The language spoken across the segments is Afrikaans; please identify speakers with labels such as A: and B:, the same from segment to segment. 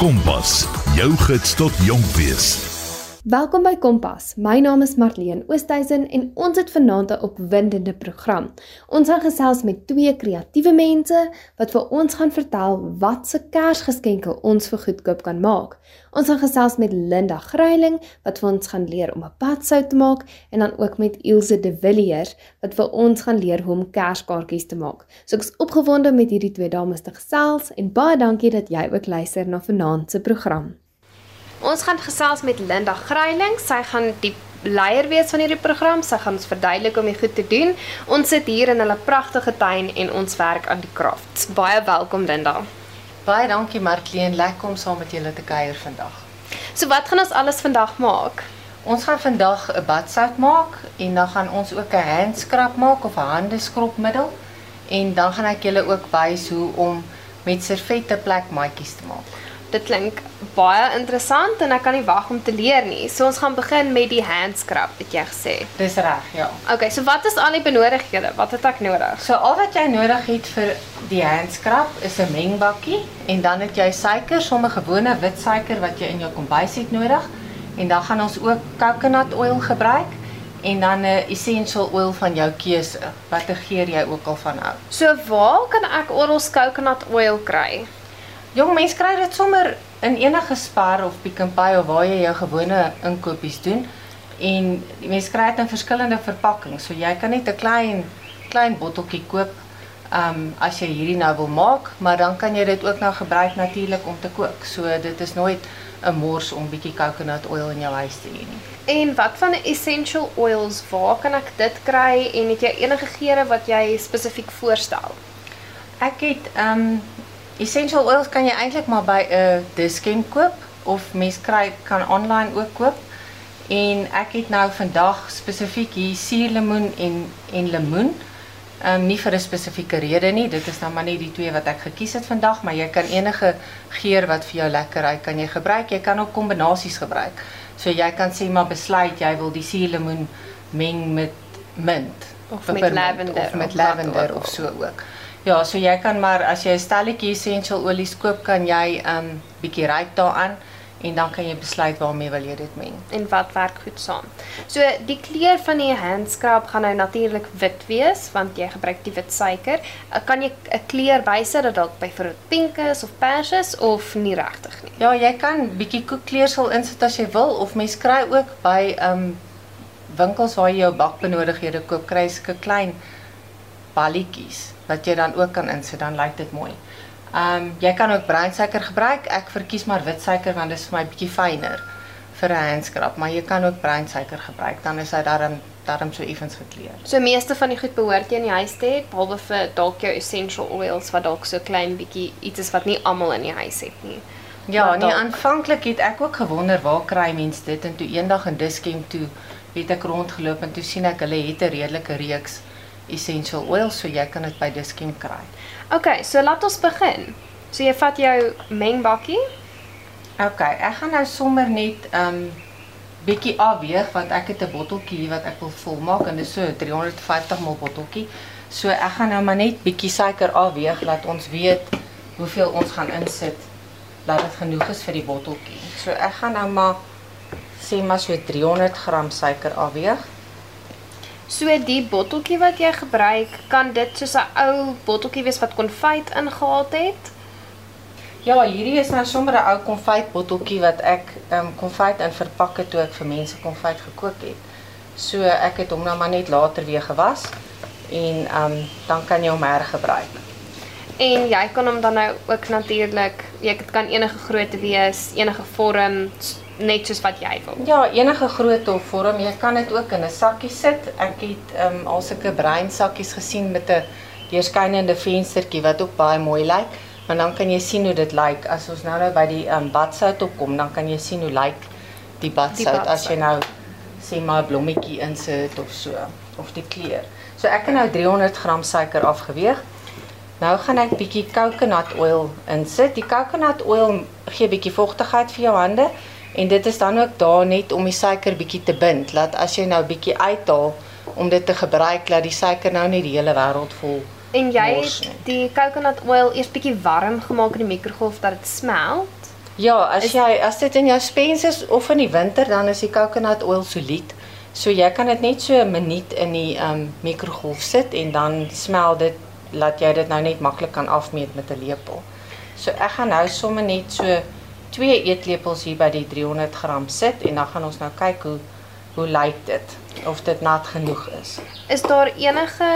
A: Kompas, jou gids tot jonk wees.
B: Welkom by Kompas. My naam is Marlene Oosthuizen en ons het vanaand 'n opwindende program. Ons gaan gesels met twee kreatiewe mense wat vir ons gaan vertel wat se Kersgeskenke ons vir goedkoop kan maak. Ons gaan gesels met Linda Gryiling wat vir ons gaan leer om 'n padsou te maak en dan ook met Ilse de Villiers wat vir ons gaan leer hoe om Kerskaartjies te maak. So ek is opgewonde met hierdie twee dames te gesels en baie dankie dat jy ook luister na vanaand se program. Ons gaan gesels met Linda Gryiling. Sy gaan die leier wees van hierdie program. Sy gaan ons verduidelik hoe om dit goed te doen. Ons sit hier in hulle pragtige tuin en ons werk aan die crafts. Baie welkom Linda.
C: Baie dankie Markleen, lekker om saam met julle te kuier vandag.
B: So wat gaan ons alles vandag maak?
C: Ons gaan vandag 'n badsout maak en dan gaan ons ook 'n handskrap maak of 'n handeskropmiddel en dan gaan ek julle ook wys hoe om met servette plekmaatjies te maak.
B: Dit klink baie interessant en ek kan nie wag om te leer nie. So ons gaan begin met die hand scrub, het jy gesê.
C: Dis reg, ja.
B: Okay, so wat is al die benodighede? Wat het ek nodig?
C: So al wat jy nodig het vir die hand scrub is 'n mengbakkie en dan het jy suiker, sommer gewone wit suiker wat jy in jou kombuis het nodig. En dan gaan ons ook coconut oil gebruik en dan 'n essential oil van jou keuse, watter geur jy ook al van hou.
B: So waar kan ek oral coconut oil kry?
C: Jong mense kry dit sommer in enige Spar of Pick n Pay of waar jy jou gewone inkopies doen. En mense kry dit in verskillende verpakkings. So jy kan net 'n klein klein botteltjie koop um as jy hierdie nou wil maak, maar dan kan jy dit ook nou gebruik natuurlik om te kook. So dit is nooit 'n mors om bietjie coconut oil in jou huis te hê nie.
B: En wat van essential oils? Waar kan ek dit kry en het jy enige geure wat jy spesifiek voorstel?
C: Ek het um Essential oils kan jy eintlik maar by 'n Dischem koop of mens kry kan online ook koop. En ek het nou vandag spesifiek hier suurlemoen en en lemoen. Ehm um, nie vir 'n spesifieke rede nie, dit is nou maar net die twee wat ek gekies het vandag, maar jy kan enige geur wat vir jou lekker ry kan jy gebruik. Jy kan ook kombinasies gebruik. So jy kan sê maar besluit jy wil die suurlemoen meng met mint
B: of met lavender
C: of met lavender of, of so ook. Ja, so jy kan maar as jy 'n stelletjie essential olies koop, kan jy 'n um, bietjie ryk daaraan en dan kan jy besluit waarmee wil jy dit meng
B: en wat werk goed saam. So die kleur van die hand scrub gaan nou natuurlik wit wees want jy gebruik die wit suiker. Uh, kan jy 'n kleur bysit dat dalk byvoorbeeld pink is of pers is of nie regtig nie?
C: Ja, jy kan bietjie koekkleursel insit as jy wil of mens kry ook by um winkels waar jy jou bakbenodighede koop, kry 'n klein balletjies wat jy dan ook kan insit, dan lyk dit mooi. Ehm um, jy kan ook breinsuiker gebruik. Ek verkies maar wit suiker want dit is vir my bietjie fyner vir 'n handskrap, maar jy kan ook breinsuiker gebruik. Dan is hy darm darm so effens gekleur.
B: So meeste van die goed behoort jy in die huis te hê, behalwe vir dalk jou essential oils wat dalk so klein bietjie iets is wat nie almal in die huis het nie.
C: Ja, nee, aanvanklik het ek ook gewonder waar kry mense dit en toe eendag in Dischem toe het ek rondgeloop en toe sien ek hulle het 'n redelike reeks essential oil so jy kan dit by Dischem kry.
B: OK, so laat ons begin. So jy vat jou mengbakkie.
C: OK, ek gaan nou sommer net um bietjie afweeg want ek het 'n botteltjie hier wat ek wil volmaak en dit is so 350 ml botteltjie. So ek gaan nou maar net bietjie suiker afweeg laat ons weet hoeveel ons gaan insit dat dit genoeg is vir die botteltjie. So ek gaan nou maar sê maar so 300 gram suiker afweeg.
B: So die botteltjie wat jy gebruik, kan dit soos 'n ou botteltjie wees wat konfyt ingehaal het?
C: Ja, hierdie is nou sommer 'n ou konfyt botteltjie wat ek ehm um, konfyt in verpak het toe ek vir mense konfyt gekook het. So ek het hom nou maar net later weer gewas en ehm um, dan kan jy hom hergebruik.
B: En jy kan hom dan nou ook natuurlik, jy kan enige grootte wees, enige vorm, net soos wat jy wil.
C: Ja, enige grootte of vorm. Jy kan dit ook in 'n sakkie sit. Ek het ehm um, al sulke breinsakkies gesien met 'n deurskynende venstertjie wat ook baie mooi lyk. Maar dan kan jy sien hoe dit lyk as ons nou nou by die ehm um, badsout opkom, dan kan jy sien hoe lyk die badsout as jy nou sê maar 'n blommetjie insit of so of die kleur. So ek het nou 300 gram suiker afgeweeg. Nou gaan ek bietjie coconut oil insit. Die coconut oil gee bietjie vogtigheid vir jou hande En dit is dan ook daar net om die suiker bietjie te bind, laat as jy nou bietjie uithaal om dit te gebruik, laat die suiker nou nie die hele wêreld vol.
B: En jy het die coconut oil eers bietjie warm gemaak in die mikrogolf dat dit smelt.
C: Ja, as is, jy as dit in jou spens is of in die winter dan is die coconut oil solied. So jy kan dit net so 'n minuut in die um mikrogolf sit en dan smel dit laat jy dit nou net maklik kan afmeet met 'n lepel. So ek gaan nou sommer net so 2 eetlepels hier by die 300 gram sit en dan gaan ons nou kyk hoe hoe lyk dit of dit nat genoeg is.
B: Is daar enige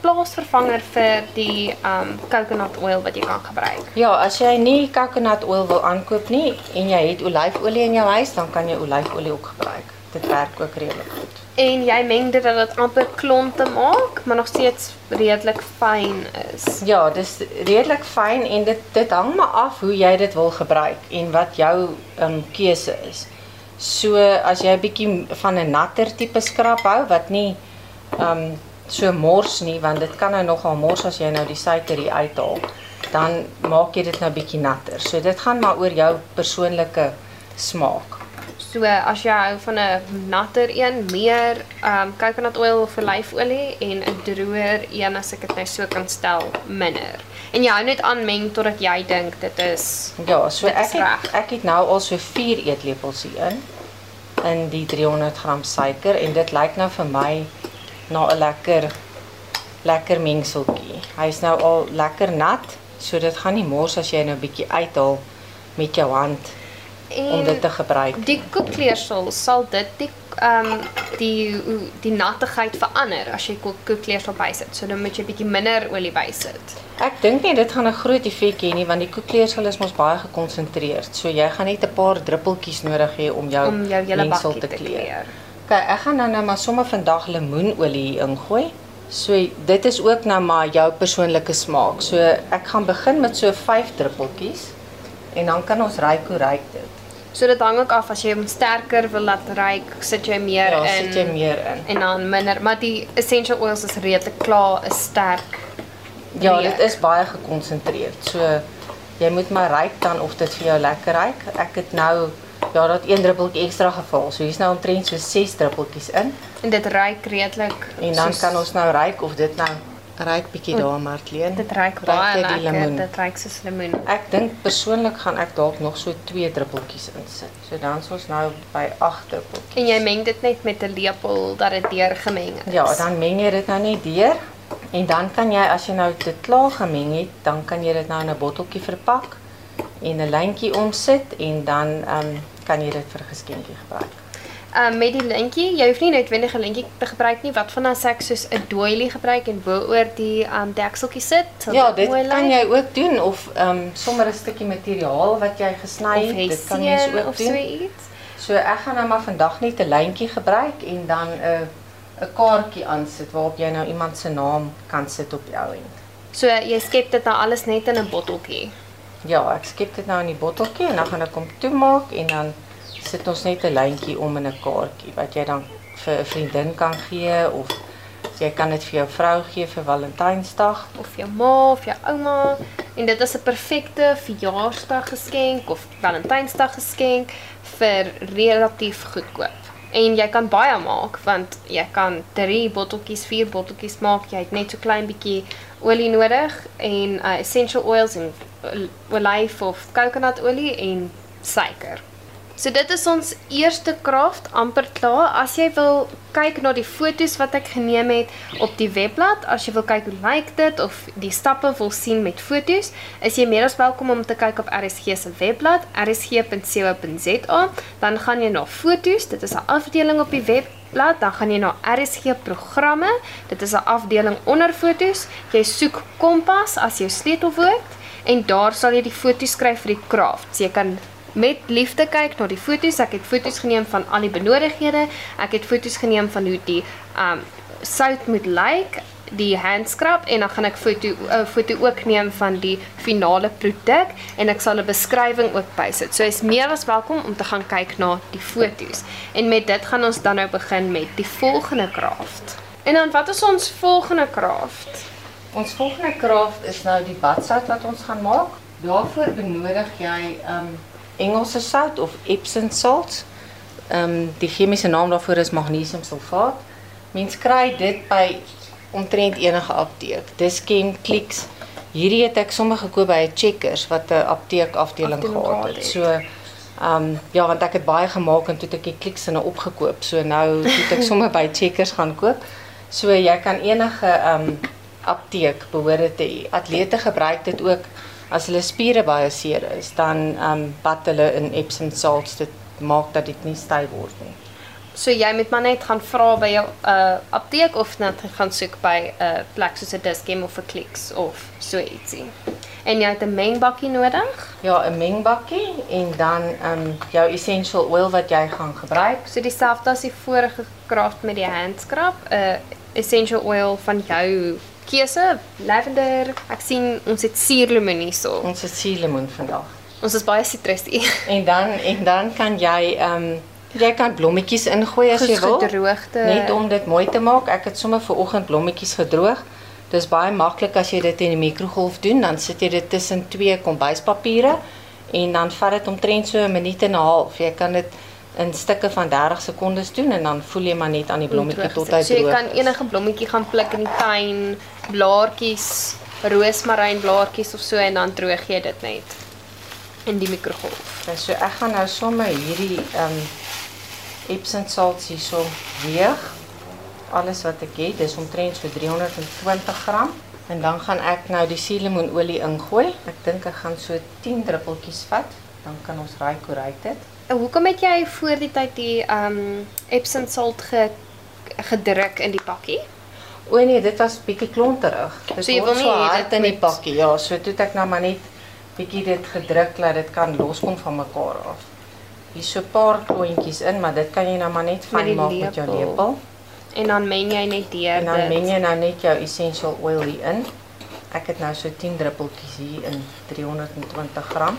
B: plaasvervanger vir die um coconut oil wat jy kan gebruik?
C: Ja, as jy nie coconut oil wil aankoop nie en jy het olyfolie in jou huis, dan kan jy olyfolie ook gebruik. Dit werk ook redelik goed.
B: En jy meng dit dat dit amper klonte maak, maar nog steeds redelik fyn is.
C: Ja, dis redelik fyn en dit dit hang maar af hoe jy dit wil gebruik en wat jou um keuse is. So as jy 'n bietjie van 'n natter tipe skrap hou wat nie um so mors nie want dit kan nou nogal mors as jy nou die suiker hier uithaal, dan maak jy dit nou bietjie natter. So dit gaan maar oor jou persoonlike smaak.
B: So as jy hou van 'n natter een, meer um coconut oil of olyfolie en 'n droër een as ek dit nou so kan stel, minder. En jy hou net aan meng totdat jy dink dit is
C: Ja, so ek het, ek het nou al so 4 eetlepels hierin in die 300 gram suiker en dit lyk nou vir my na 'n lekker lekker mengseltjie. Hy's nou al lekker nat, so dit gaan nie mors as jy nou 'n bietjie uithaal met jou hand en om dit te gebruik.
B: Die koekkleersel sal dit die ehm um, die die nattigheid verander as jy koekkleersel bysit. So dan moet jy bietjie minder olie bysit.
C: Ek dink nie dit gaan 'n groot effek hê nie want die koekkleersel is mos baie gekonsentreerd. So jy gaan net 'n paar druppeltjies nodig hê om jou
B: om jou hele bakkie te kleer.
C: OK, ek gaan nou nou maar sommer vandag lemoenolie ingooi. So dit is ook nou maar jou persoonlike smaak. So ek gaan begin met so 5 druppeltjies en dan kan ons ry hoe ryk dit.
B: So dit hang ook af as jy hom sterker wil laat ruik, sit jy meer
C: ja,
B: in.
C: Ja, sit jy meer in.
B: En dan minder, maar die essential oils is redelik klaar, is sterk.
C: Ja, reek. dit is baie gekonsentreerd. So jy moet maar ruik dan of dit vir jou lekker ruik. Ek het nou ja, dat een druppeltjie ekstra geval. So hier's nou omtrent so 6 druppeltjies in.
B: En dit ruik redelik.
C: En dan soos... kan ons nou ruik of dit nou Ryk bietjie daar Martleen.
B: Dit ruik baie lekker. Dit ruik soos lemoen.
C: Ek dink persoonlik gaan ek dalk nog so 2 druppeltjies insit. So dan is ons nou by 8 druppeltjies.
B: En jy meng dit net met 'n lepel dat dit deur gemeng is.
C: Ja, dan meng jy dit nou net deur. En dan kan jy as jy nou dit klaar gemeng het, dan kan jy dit nou in 'n botteltjie verpak en 'n lyntjie omsit en dan ehm um, kan jy dit vir 'n geskenkie gebruik
B: um, met die lintjie, jy hoef nie noodwendig 'n lintjie te gebruik nie. Wat van as ek soos 'n doilie gebruik en bo-oor die um dekseltjie sit?
C: Ja, dit kan jy ook doen of um sommer 'n stukkie materiaal wat jy gesny
B: het,
C: dit kan jy
B: ook doen. So,
C: so ek gaan nou maar vandag net 'n lyntjie gebruik en dan 'n 'n kaartjie aansit waarop jy nou iemand se naam kan sit op jou end.
B: So jy skep dit nou alles net in 'n botteltjie.
C: Ja, ek skep dit nou in die botteltjie en dan gaan ek hom toemaak en dan sit ons net 'n lyntjie om in 'n kaartjie wat jy dan vir 'n vriendin kan gee of jy kan dit vir jou vrou gee vir Valentynsdag
B: of jou ma of jou ouma en dit is 'n perfekte verjaarsdag geskenk of Valentynsdag geskenk vir relatief goedkoop. En jy kan baie maak want jy kan 3 botteltjies, 4 botteltjies maak. Jy het net so klein bietjie olie nodig en uh, essential oils en olyf of kokonadolie en suiker. So dit is ons eerste kraft amper klaar. As jy wil kyk na die fotos wat ek geneem het op die webblad, as jy wil kyk hoe lyk dit of die stappe wil sien met fotos, is jy meer as welkom om te kyk op RSG se webblad, rsg.co.za. Dan gaan jy na fotos, dit is 'n afdeling op die webblad, dan gaan jy na RSG programme, dit is 'n afdeling onder fotos. Jy soek Kompas as jou sleutelwoord en daar sal jy die foto's skryf vir die craft. So jy kan met liefde kyk na die foto's. Ek het foto's geneem van al die benodighede. Ek het foto's geneem van hoe die um sout moet lyk, die handskrap en dan gaan ek foto uh, foto ook neem van die finale produk en ek sal 'n beskrywing ook bysit. So is meer as welkom om te gaan kyk na die foto's. En met dit gaan ons dan nou begin met die volgende craft. En dan wat is ons volgende craft?
C: Ons volgende craft is nou die badsout wat ons gaan maak. Daarvoor benodig jy um Engelse sout of Epsom salt. Ehm um, die chemiese naam daarvoor is magnesiumsulfaat. Mens kry dit by omtrent enige apteek. Dischem, Clicks Hierdie het ek sommer gekoop by 'n Checkers wat 'n apteek afdeling gehad het.
B: het.
C: So ehm um, ja, want ek het baie gemaak en toe het ek die kliksinne opgekoop. So nou het ek sommer by Checkers gaan koop. So jy kan enige ehm um, apteek behoort te hê. Atlete gebruik dit ook as hulle spiere baie seer is, dan ehm um, bad hulle in Epsom salts dit maak dat dit nie styf word nie.
B: So jy moet maar net gaan vra by jou uh apteek of net gaan soek by 'n uh, plek soos 'n Dischem of 'n Clicks of so ietsie. En jy het 'n mengbakkie nodig.
C: Ja, 'n mengbakkie en dan ehm um, jou essential oil wat jy gaan gebruik.
B: So dieselfde as die vorige kraft met die hand scrub, 'n uh, essential oil van jou keuse, lavender. Ek sien ons het suurlemoen hierso.
C: Ons het suurlemoen vandag.
B: Ons is baie sitrusy.
C: En dan en dan kan jy ehm um, jy kan blommetjies ingooi as jy wil.
B: Gedroogde.
C: Net om dit mooi te maak. Ek het sommer vir oggend blommetjies gedroog. Dis baie maklik as jy dit in die mikrogolf doen, dan sit jy dit tussen twee kombuispapiere en dan vat dit omtrent so 'n minuut en 'n half. Jy kan dit in stukke van 30 sekondes doen en dan voel jy maar net aan die blommetjie tot hy
B: So jy
C: droog
B: kan enige blommetjie gaan pluk in die tuin, blaartjies, roosmaryn blaartjies of so en dan droog jy dit net in die mikrogolf.
C: Okay, so ek gaan nou sommer hierdie ehm um, Epsom salts hierso weeg. Alles wat ek het, dis omtrent so 320 gram. En dan gaan ek nou die suurlemoenolie ingooi. Ek dink ek gaan so 10 druppeltjies vat. Dan kan ons raai hoe ryk dit.
B: En hoekom het jy voor die tyd die um Epsom salt ge, gedruk in die pakkie?
C: O nee, dit was bietjie klonterig. Dit
B: So jy wil
C: so
B: nie hê
C: hard
B: dit
C: in die pakkie. Ja, so toe het ek nou maar net bietjie dit gedruk dat dit kan loskom van mekaar af. Hier so 'n paar klontjies in, maar dit kan jy nou maar net fyn
B: die
C: maak met jou
B: lepel. En dan meng jy net deur
C: En dan
B: dit.
C: meng jy nou net jou essential oil hier in. Ek het nou so 10 druppeltjies hier in 320 gram.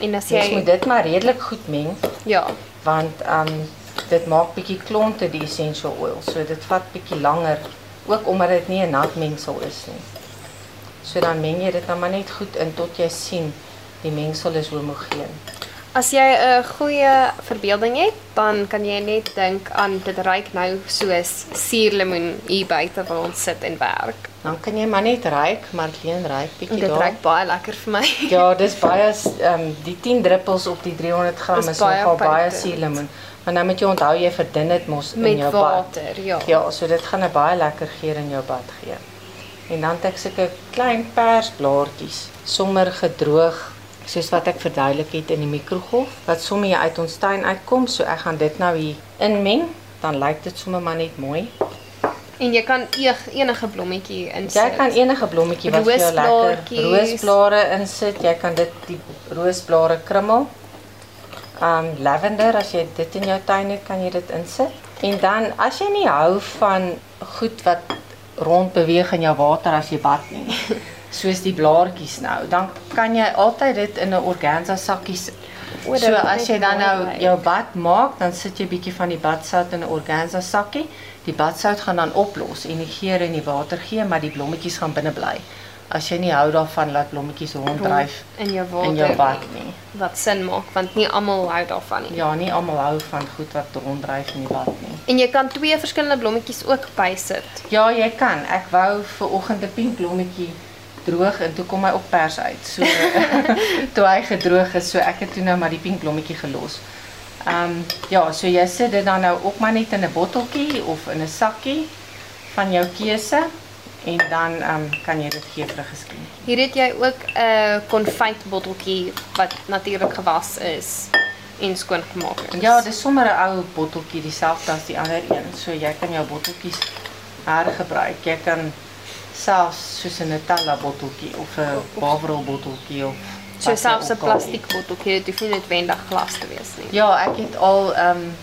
B: En as
C: Jy
B: jy
C: moet dit maar redelik goed meng
B: ja,
C: want um dit maak bietjie klonte die essential oil. So dit vat bietjie langer ook omdat dit nie 'n nat mengsel is nie. So dan meng jy dit nou maar net goed in tot jy sien die mengsel is homogeen.
B: as jy 'n goeie verbeelding het, dan kan jy net dink aan dit ryk nou soos suurlemoen hier buite waar ons sit en werk.
C: Dan kan jy maar net ryk, Marlene ryk
B: En
C: bietjie
B: dit
C: daar.
B: ryk baie lekker vir my.
C: Ja, dis baie ehm um, die 10 druppels op die 300 gram
B: Is
C: is, nogal baie suurlemoen. Maar nou moet jy onthou jy verdun dit mos in
B: met
C: jou bad.
B: water, ja.
C: Ja, so dit gaan 'n baie lekker geur in jou bad gee. En dan het ek sulke klein persblaartjies, sommer gedroog, soos wat ek verduidelik het in die mikrogolf, wat sommer uit ons tuin uitkom, so ek gaan dit nou hier inmeng, dan lyk dit sommer maar net mooi.
B: En jy kan eeg, enige blommetjie insit.
C: Jy kan enige blommetjie wat vir jou lekker roosblare insit. Jy kan dit die roosblare krummel. Um lavender as jy dit in jou tuin het, kan jy dit insit. En dan as jy nie hou van goed wat rond beweeg in jou water as jy bad nie, soos die blaartjies nou, dan kan jy altyd dit in 'n organza sakkie sit.
B: O,
C: So as jy dan nou jou bad maak, dan sit jy bietjie van die badsout in 'n organza sakkie. Die badsout gaan dan oplos en die geur in die water gee, maar die blommetjies gaan binne bly. As jy nie hou daarvan dat blommetjies ronddryf
B: in jou water
C: in jou bad
B: nie. Wat sin maak want nie almal hou daarvan nie.
C: Ja, nie almal hou van goed wat ronddryf in die bad nie.
B: En jy kan twee verskillende blommetjies ook bysit.
C: Ja, jy kan. Ek wou vir oggend 'n pink blommetjie droog en toe kom hy op pers uit. So toe hy gedroog is, so ek het toe nou maar die pink blommetjie gelos. Ehm um, ja, so jy sit dit dan nou ook maar net in 'n botteltjie of in 'n sakkie van jou keuse en dan um, kan jy dit gee vir 'n geskenk.
B: Hier het jy ook 'n konfytbotteltjie wat natuurlik gewas is en skoon gemaak is.
C: Ja, dis sommer 'n ou botteltjie dieselfde as die ander een. So jy kan jou botteltjies hergebruik. Jy kan selfs soos 'n Nutella botteltjie of 'n Bavrol botteltjie of
B: so selfs 'n plastiek botteltjie, dit hoef nie noodwendig glas te wees nie.
C: Ja, ek het al ehm um,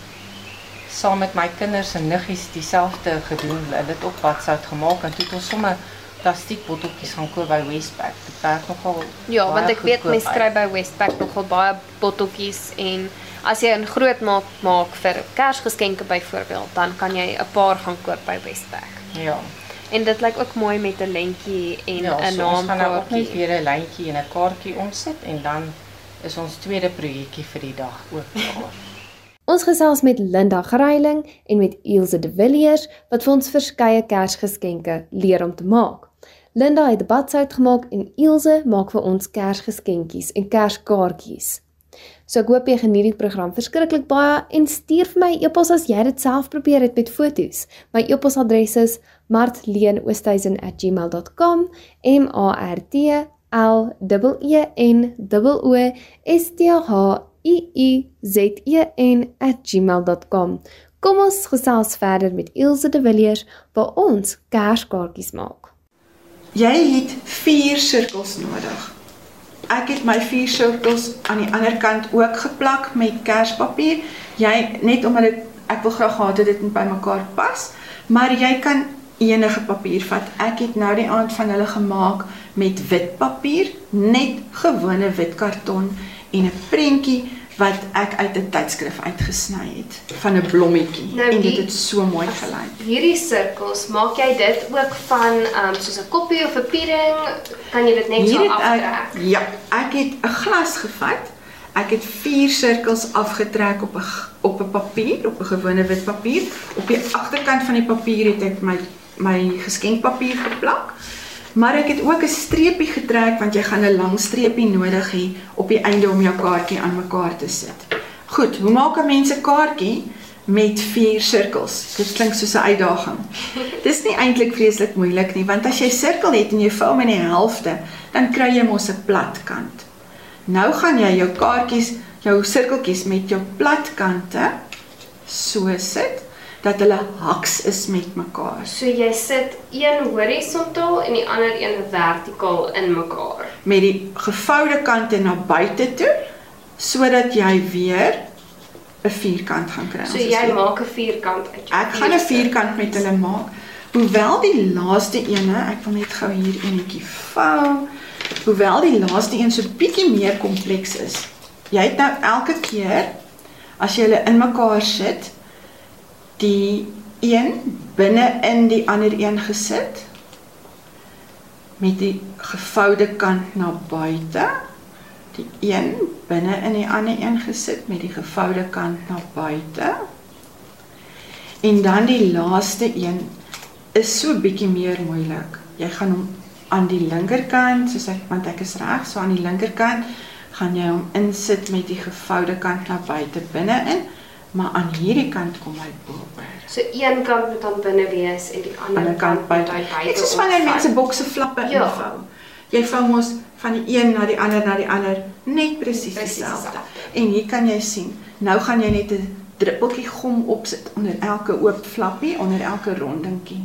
C: saam met my kinders en niggies dieselfde gedoen. Hulle het ook badsout gemaak en toe het ons sommer plastiek botteltjies gaan koop by Westpac. Dit werk nogal
B: Ja, want ek weet mense kry by Westpac nogal baie botteltjies en as jy 'n groot maak maak vir Kersgeskenke byvoorbeeld, dan kan jy 'n paar gaan koop by Westpac.
C: Ja.
B: En dit lyk ook mooi met 'n lentjie en 'n
C: Ja, so ons gaan nou ook net weer 'n lyntjie en 'n kaartjie omsit en dan is ons tweede projekkie vir die dag ook klaar.
B: Ons gesels met Linda Greiling en met Ilse de Villiers wat vir ons verskeie Kersgeskenke leer om te maak. Linda het badsout gemaak en Ilse maak vir ons Kersgeskenkies en Kerskaartjies. So ek hoop jy geniet die program verskriklik baie en stuur vir my e-pos as jy dit self probeer het met foto's. My e-posadres is martleenoostuisen@gmail.com m a r t l e e n o s t h i i z e n@gmail.com. Kom ons gesels verder met Ilse de Villiers waar ons kerskaartjies maak.
D: Jy het 4 sirkels nodig. Ek het my 4 sirkels aan die ander kant ook geplak met kerspapier. Jy net omdat ek ek wil graag gehad het dit moet by mekaar pas, maar jy kan enige papier vat. Ek het nou die aand van hulle gemaak met wit papier, net gewone wit karton en 'n prentjie wat ek uit 'n tydskrif uitgesny het van 'n blommetjie
B: Nou,
D: en dit het so mooi gelyk.
B: Hierdie sirkels, maak jy dit ook van um soos 'n koppie of 'n piering? Kan jy dit net
D: Hier
B: so
D: het ek
B: aftrek?
D: ja, ek het 'n glas gevat. Ek het 4 sirkels afgetrek op 'n op 'n papier, op 'n gewone wit papier. Op die agterkant van die papier het ek my my geskenkpapier geplak. Maar ek het ook 'n streepie getrek want jy gaan 'n lang streepie nodig hê op die einde om jou kaartjie aan mekaar te sit. Goed, hoe maak 'n mens 'n kaartjie met 4 sirkels? Dit klink soos 'n uitdaging. Dis nie eintlik vreeslik moeilik nie, want as jy sirkel het en jy vou hom in die helfte, dan kry jy mos 'n plat kant. Nou gaan jy jou kaartjies, jou sirkeltjies met jou plat kante so sit dat hulle haks is met mekaar.
B: So jy sit een horisontaal en die ander een vertikaal in mekaar.
D: met die gevoude kante na buite toe sodat jy weer 'n vierkant gaan kry.
B: So jy maak 'n vierkant uit
D: Ek gaan 'n vierkant met hulle maak. Hoewel die laaste ene, ek wil net gou hier enetjie vou. Hoewel die laaste een so bietjie meer kompleks is. Jy het nou elke keer as jy hulle in mekaar sit, die een binne in die ander een gesit met die gevoude kant na buite. Die een binne in die ander een gesit met die gevoude kant na buite. En dan die laaste een is so bietjie meer moeilik. Jy gaan hom aan die linkerkant, soos ek want ek is reg, so aan die linkerkant gaan jy hom insit met die gevoude kant na buite binne-in, maar aan hierdie kant kom hy bo-oor.
B: So een kant moet dan binne wees en die ander
D: Ander kant buite.
B: moet hy buite.
D: Dit is wanneer mense bokse flappe
B: Ja.
D: invou. Jy vou mos van die een na die ander na die ander net presies dieselfde.
B: dieselfde.
D: En hier kan jy sien, nou gaan jy net 'n druppeltjie gom opsit onder elke oop flappie, onder elke rondingkie.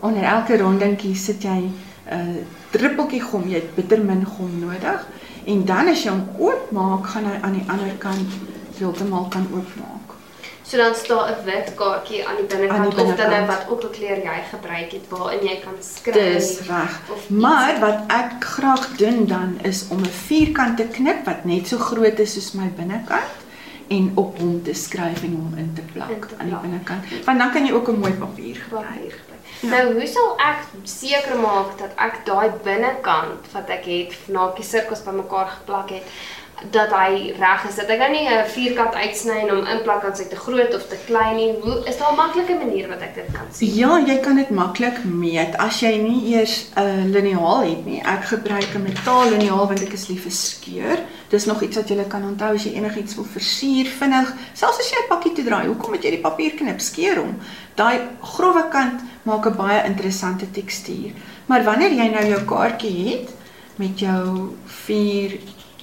D: Onder elke rondingkie sit jy 'n uh, druppeltjie gom, jy het bitter min gom nodig. En dan as jy hom oopmaak, gaan hy aan die ander kant heeltemal kan oopmaak.
B: So dan staan 'n wit kaartjie aan die binnekant of dan nou wat ook al kleur jy gebruik het waarin jy kan skryf.
D: Dis reg. Maar wat ek graag doen dan is om 'n vierkant te knip wat net so groot is soos my binnekant en op hom te skryf en hom in te plak
B: In te
D: aan die
B: plak.
D: binnekant. Want dan kan jy ook 'n mooi papier gebruik.
B: gebruik. Nou, hoe sal ek seker maak dat ek daai binnekant wat ek het, naak die sirkels bymekaar geplak het, dat hy reg is. Dat ek nou nie 'n vierkant uitsny en hom inplak as hy te groot of te klein nie. Hoe is daar 'n maklike manier wat ek dit kan sien?
D: Ja, jy kan dit maklik meet as jy nie eers 'n uh, liniaal het nie. Ek gebruik 'n metaalliniaal want ek is lief vir skeur. Dis nog iets wat jy kan onthou as jy enigiets wil versier vinnig. Selfs as jy 'n pakkie toe draai, hoekom moet jy die papier knip? Skeur hom. Daai grouwe kant maak 'n baie interessante tekstuur. Maar wanneer jy nou jou kaartjie het met jou 4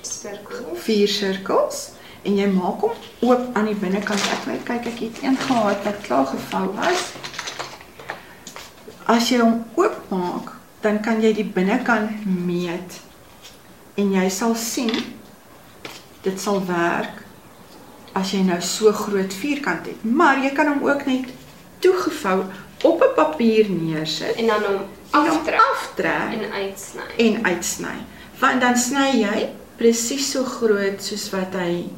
B: Sirkels.
D: vier sirkels en jy maak hom oop aan die binnekant. Ek net kyk ek het een gehad wat klaar gevou was. As jy hom oopmaak, dan kan jy die binnekant meet en jy sal sien dit sal werk as jy nou so groot vierkant het. Maar jy kan hom ook net toegevou op 'n papier neersit
B: En dan hom aftrek
D: aftrek
B: en uitsny.
D: en uitsny. Want dan sny jy presies so groot soos wat hy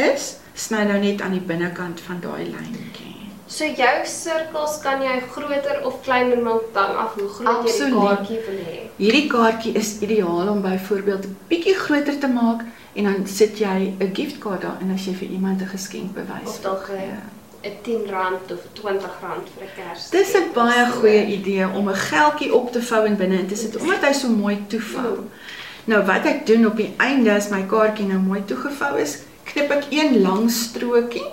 D: is, sny nou net aan die binnekant van daai lyntjie.
B: So jou sirkels kan jy groter of kleiner maak dan af hoe groot jy die kaartjie wil hê.
D: Hierdie kaartjie is ideaal om byvoorbeeld 'n bietjie groter te maak en dan sit jy 'n giftkaart daarin as jy vir iemand 'n geskenk bewys.
B: Of dalk 'n
D: Ja.
B: 'n R10 of R20 vir 'n kers.
D: Dis 'n baie goeie idee om 'n geldjie op te vou en binne in te sit omdat hy so mooi toevou. Nou wat ek doen op die einde as my kaartjie nou mooi toegevou is, knip ek een lang strokie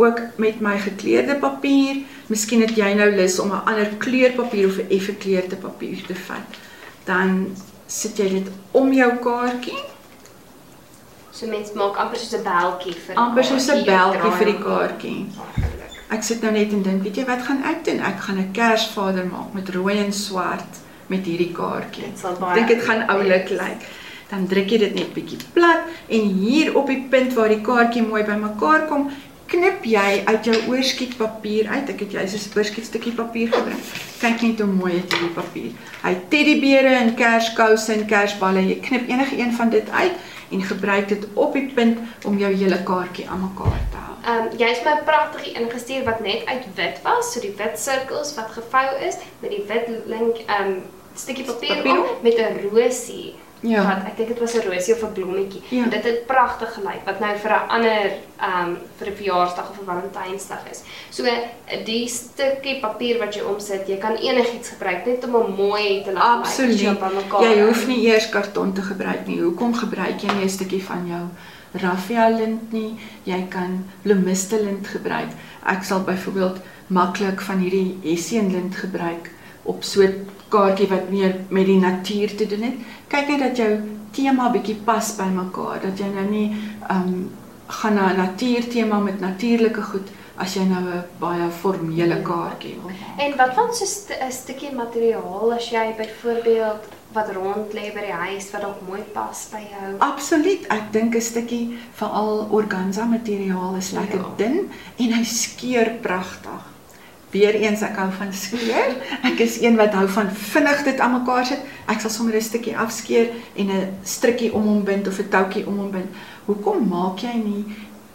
D: ook met my gekleurde papier. Miskien het jy nou lus om 'n ander kleurpapier of 'n effe kleurde papier te vat. Dan sit jy dit om jou kaartjie,
B: So mense maak amper soos 'n beltjie vir
D: amper soos 'n beltjie vir die kaartjie.
B: Maklik.
D: Ek sit nou net en dink, weet jy wat gaan ek doen? Ek gaan 'n Kersvader maak met rooi en swart met hierdie kaartjie. Ek dink dit gaan oulik lyk. Dan druk jy dit net bietjie plat en hier op die punt waar die kaartjie mooi bymekaar kom, knip jy uit jou oorskietpapier uit. Ek het jous 'n oorskietstukkie papier gebring. Kyk net hoe mooi is hierdie papier. Hy het teddybeere en kerskouse en kersballe. Jy knip enige een van dit uit en gebruik dit op die punt om jou hele kaartjie aan mekaar te hou.
B: Ehm um, jy's my pragtig ingestuur wat net uit wit was, so die wit sirkels wat gevou is met die wit link ehm um, stukkie papier
D: Papier
B: op met 'n rosie.
D: Ja.
B: Wat ek dink dit was 'n rosie of 'n blommetjie.
D: Ja.
B: En dit het pragtig gelyk wat nou vir 'n ander ehm um, vir 'n verjaarsdag of 'n Valentynsdag is. So die stukkie papier wat jy omsit, jy kan enigiets gebruik net om hom mooi te laat lyk
D: Absoluut.
B: bymekaar
D: Jy hoef nie eers karton te gebruik nie. Hoekom gebruik jy nie 'n stukkie van jou raffia lint nie? Jy kan bloemiste lint gebruik. Ek sal byvoorbeeld maklik van hierdie hessian lint gebruik op so 'n kaartjie wat meer met die natuur te doen het. Kyk net dat jou tema bietjie pas by mekaar, dat jy nou nie ehm um, gaan na 'n natuurtema met natuurlike goed as jy nou 'n baie formele kaartjie wil.
B: En wat van so 'n st stukkie materiaal as jy byvoorbeeld wat rond lê by die huis wat dalk mooi pas by jou?
D: Absoluut. Ek dink 'n stukkie veral organza materiaal is lekker
B: ja.
D: dun en hy skeur pragtig. Weereens ek hou van skeur. Ek is een wat hou van vinnig dit aan mekaar sit. Ek sal sommer 'n stukkie afskeer en 'n strikkie om hom bind of 'n toutjie om hom bind. Hoekom maak jy nie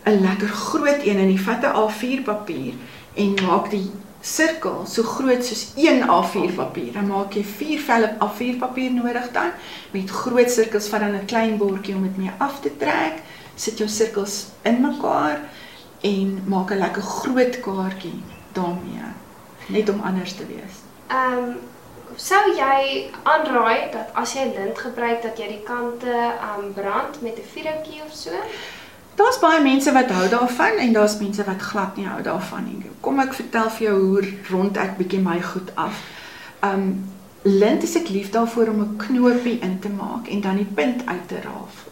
D: 'n lekker groot een en jy vat 'n A4 papier en maak die sirkel so groot soos een A4 papier. Dan maak jy 4 velle A4 papier nodig dan met groot sirkels van dan 'n klein bordjie om dit mee af te trek. Sit jou sirkels in mekaar en maak 'n lekker groot kaartjie daarmee. Net om anders te wees.
B: Ehm um, sou jy aanraai dat as jy lint gebruik dat jy die kante ehm um, brand met 'n vuurhoutjie of so?
D: Daar's baie mense wat hou daarvan en daar's mense wat glad nie hou daarvan nie. Kom ek vertel vir jou hoe rond ek bietjie my goed af. Um lint is ek lief daarvoor om 'n knoopie in te maak en dan die punt uit te rafel.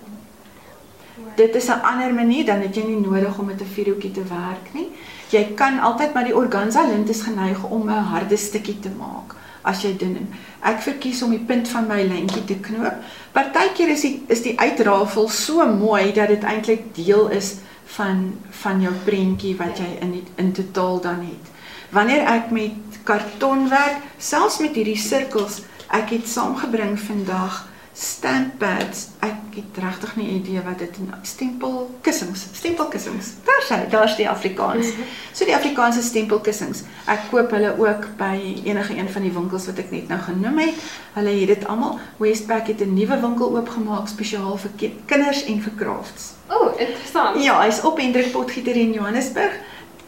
D: Dit is 'n ander manier dan het jy nie nodig om met 'n vierhoekie te werk nie. Jy kan altyd maar die organza lint is geneig om 'n harde stukkie te maak as jy doen. en Ek verkies om die punt van my lintjie te knoop. Partykeer is die is die uitrafel so mooi dat dit eintlik deel is van van jou prentjie wat jy in die, in totaal dan het. Wanneer ek met karton werk, selfs met hierdie sirkels, ek het saamgebring vandag stamp pads. Ek het regtig nie idee wat dit is. Stempelkussings, stempelkussings. Daar's hy, daar's die Afrikaans. So die Afrikaanse stempelkussings. Ek koop hulle ook by enige een van die winkels wat ek net nou genoem het. Hulle het dit almal. Westpac het 'n nuwe winkel oopgemaak spesiaal vir ki- kinders en vir crafts.
B: O, oh, interessant.
D: Ja, hy's op Hendrik Potgieter in Johannesburg.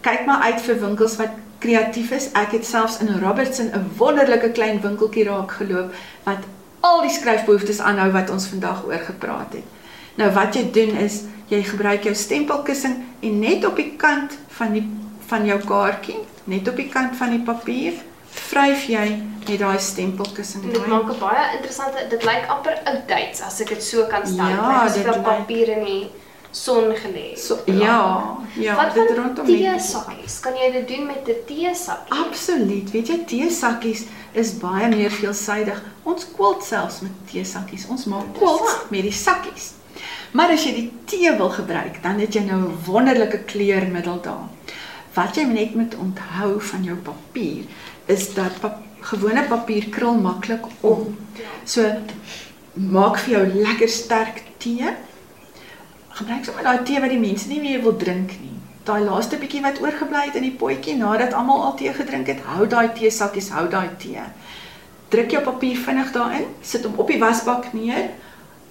D: Kyk maar uit vir winkels wat kreatief is. Ek het selfs in Robertson 'n wonderlike klein winkeltjie raak geloop wat al die skryfbehoeftes aanhou wat ons vandag oor gepraat het. Nou wat jy doen is jy gebruik jou stempelkussing en net op die kant van die van jou kaartjie, net op die kant van die papier, vryf jy met daai stempelkussing.
B: Dit maak 'n baie interessante dit lyk amper outdates as ek dit so kan stel.
D: Ja,
B: Dit is
D: lyk-
B: papier in die son gelê.
D: So, ja, ja,
B: Wat
D: dit rondom net-
B: teesakkies? Kan jy dit doen met 'n teesakkie?
D: Absoluut. Weet jy, teesakkies is baie meer veelsidig. Ons kwilt selfs met teesakkies. Ons maak
B: Interessant.
D: met die sakkies. Maar as jy die tee wil gebruik, dan het jy nou 'n wonderlike kleurmiddel daar. Wat jy net moet onthou van jou papier is dat pap gewone papier krul maklik om. So maak vir jou lekker sterk tee. Gebruik sommer daai tee wat die mense nie meer wil drink nie. Daai laaste bietjie wat oorgebly het in die potjie nadat almal al tee gedrink het, hou daai teesakkies, hou daai tee. Druk jou papier vinnig daarin, sit hom op die wasbak neer.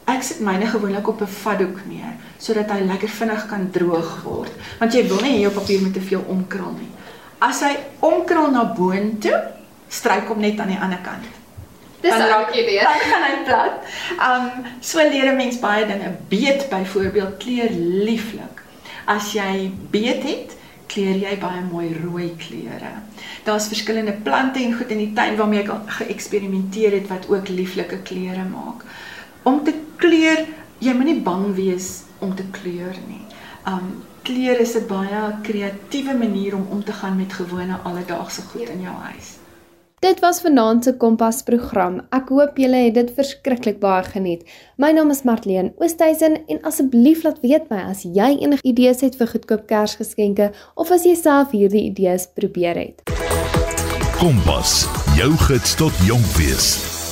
D: Ek sit myne gewoonlik op 'n vatdoek neer sodat hy lekker vinnig kan droog word, want jy wil nie jou papier met te veel omkrul nie. As hy omkrul na boontoe, stryk hom net aan die ander kant.
B: Dis
D: Dan
B: 'n
D: raak-
B: idee.
D: Dan gaan hy plat. Um so leer 'n mens baie dinge. Beet byvoorbeeld kleur lieflik. As jy beet het, kleur jy baie mooi rooi kleure. Daar's verskillende plante en goed in die tuin waarmee ek geëksperimenteer het wat ook lieflike kleure maak. Om te kleur, jy moenie bang wees om te kleur nie. Um kleur is 'n baie kreatiewe manier om om te gaan met gewone alledaagse goed in jou huis.
B: Dit was vanaand se Kompas program. Ek hoop julle het dit verskriklik baie geniet. My naam is Marlene Oosthuizen en asseblief laat weet my as jy enige idees het vir goedkoop Kersgeskenke of as jy self hierdie idees probeer het.
A: Kompas, jou gids tot jonk wees.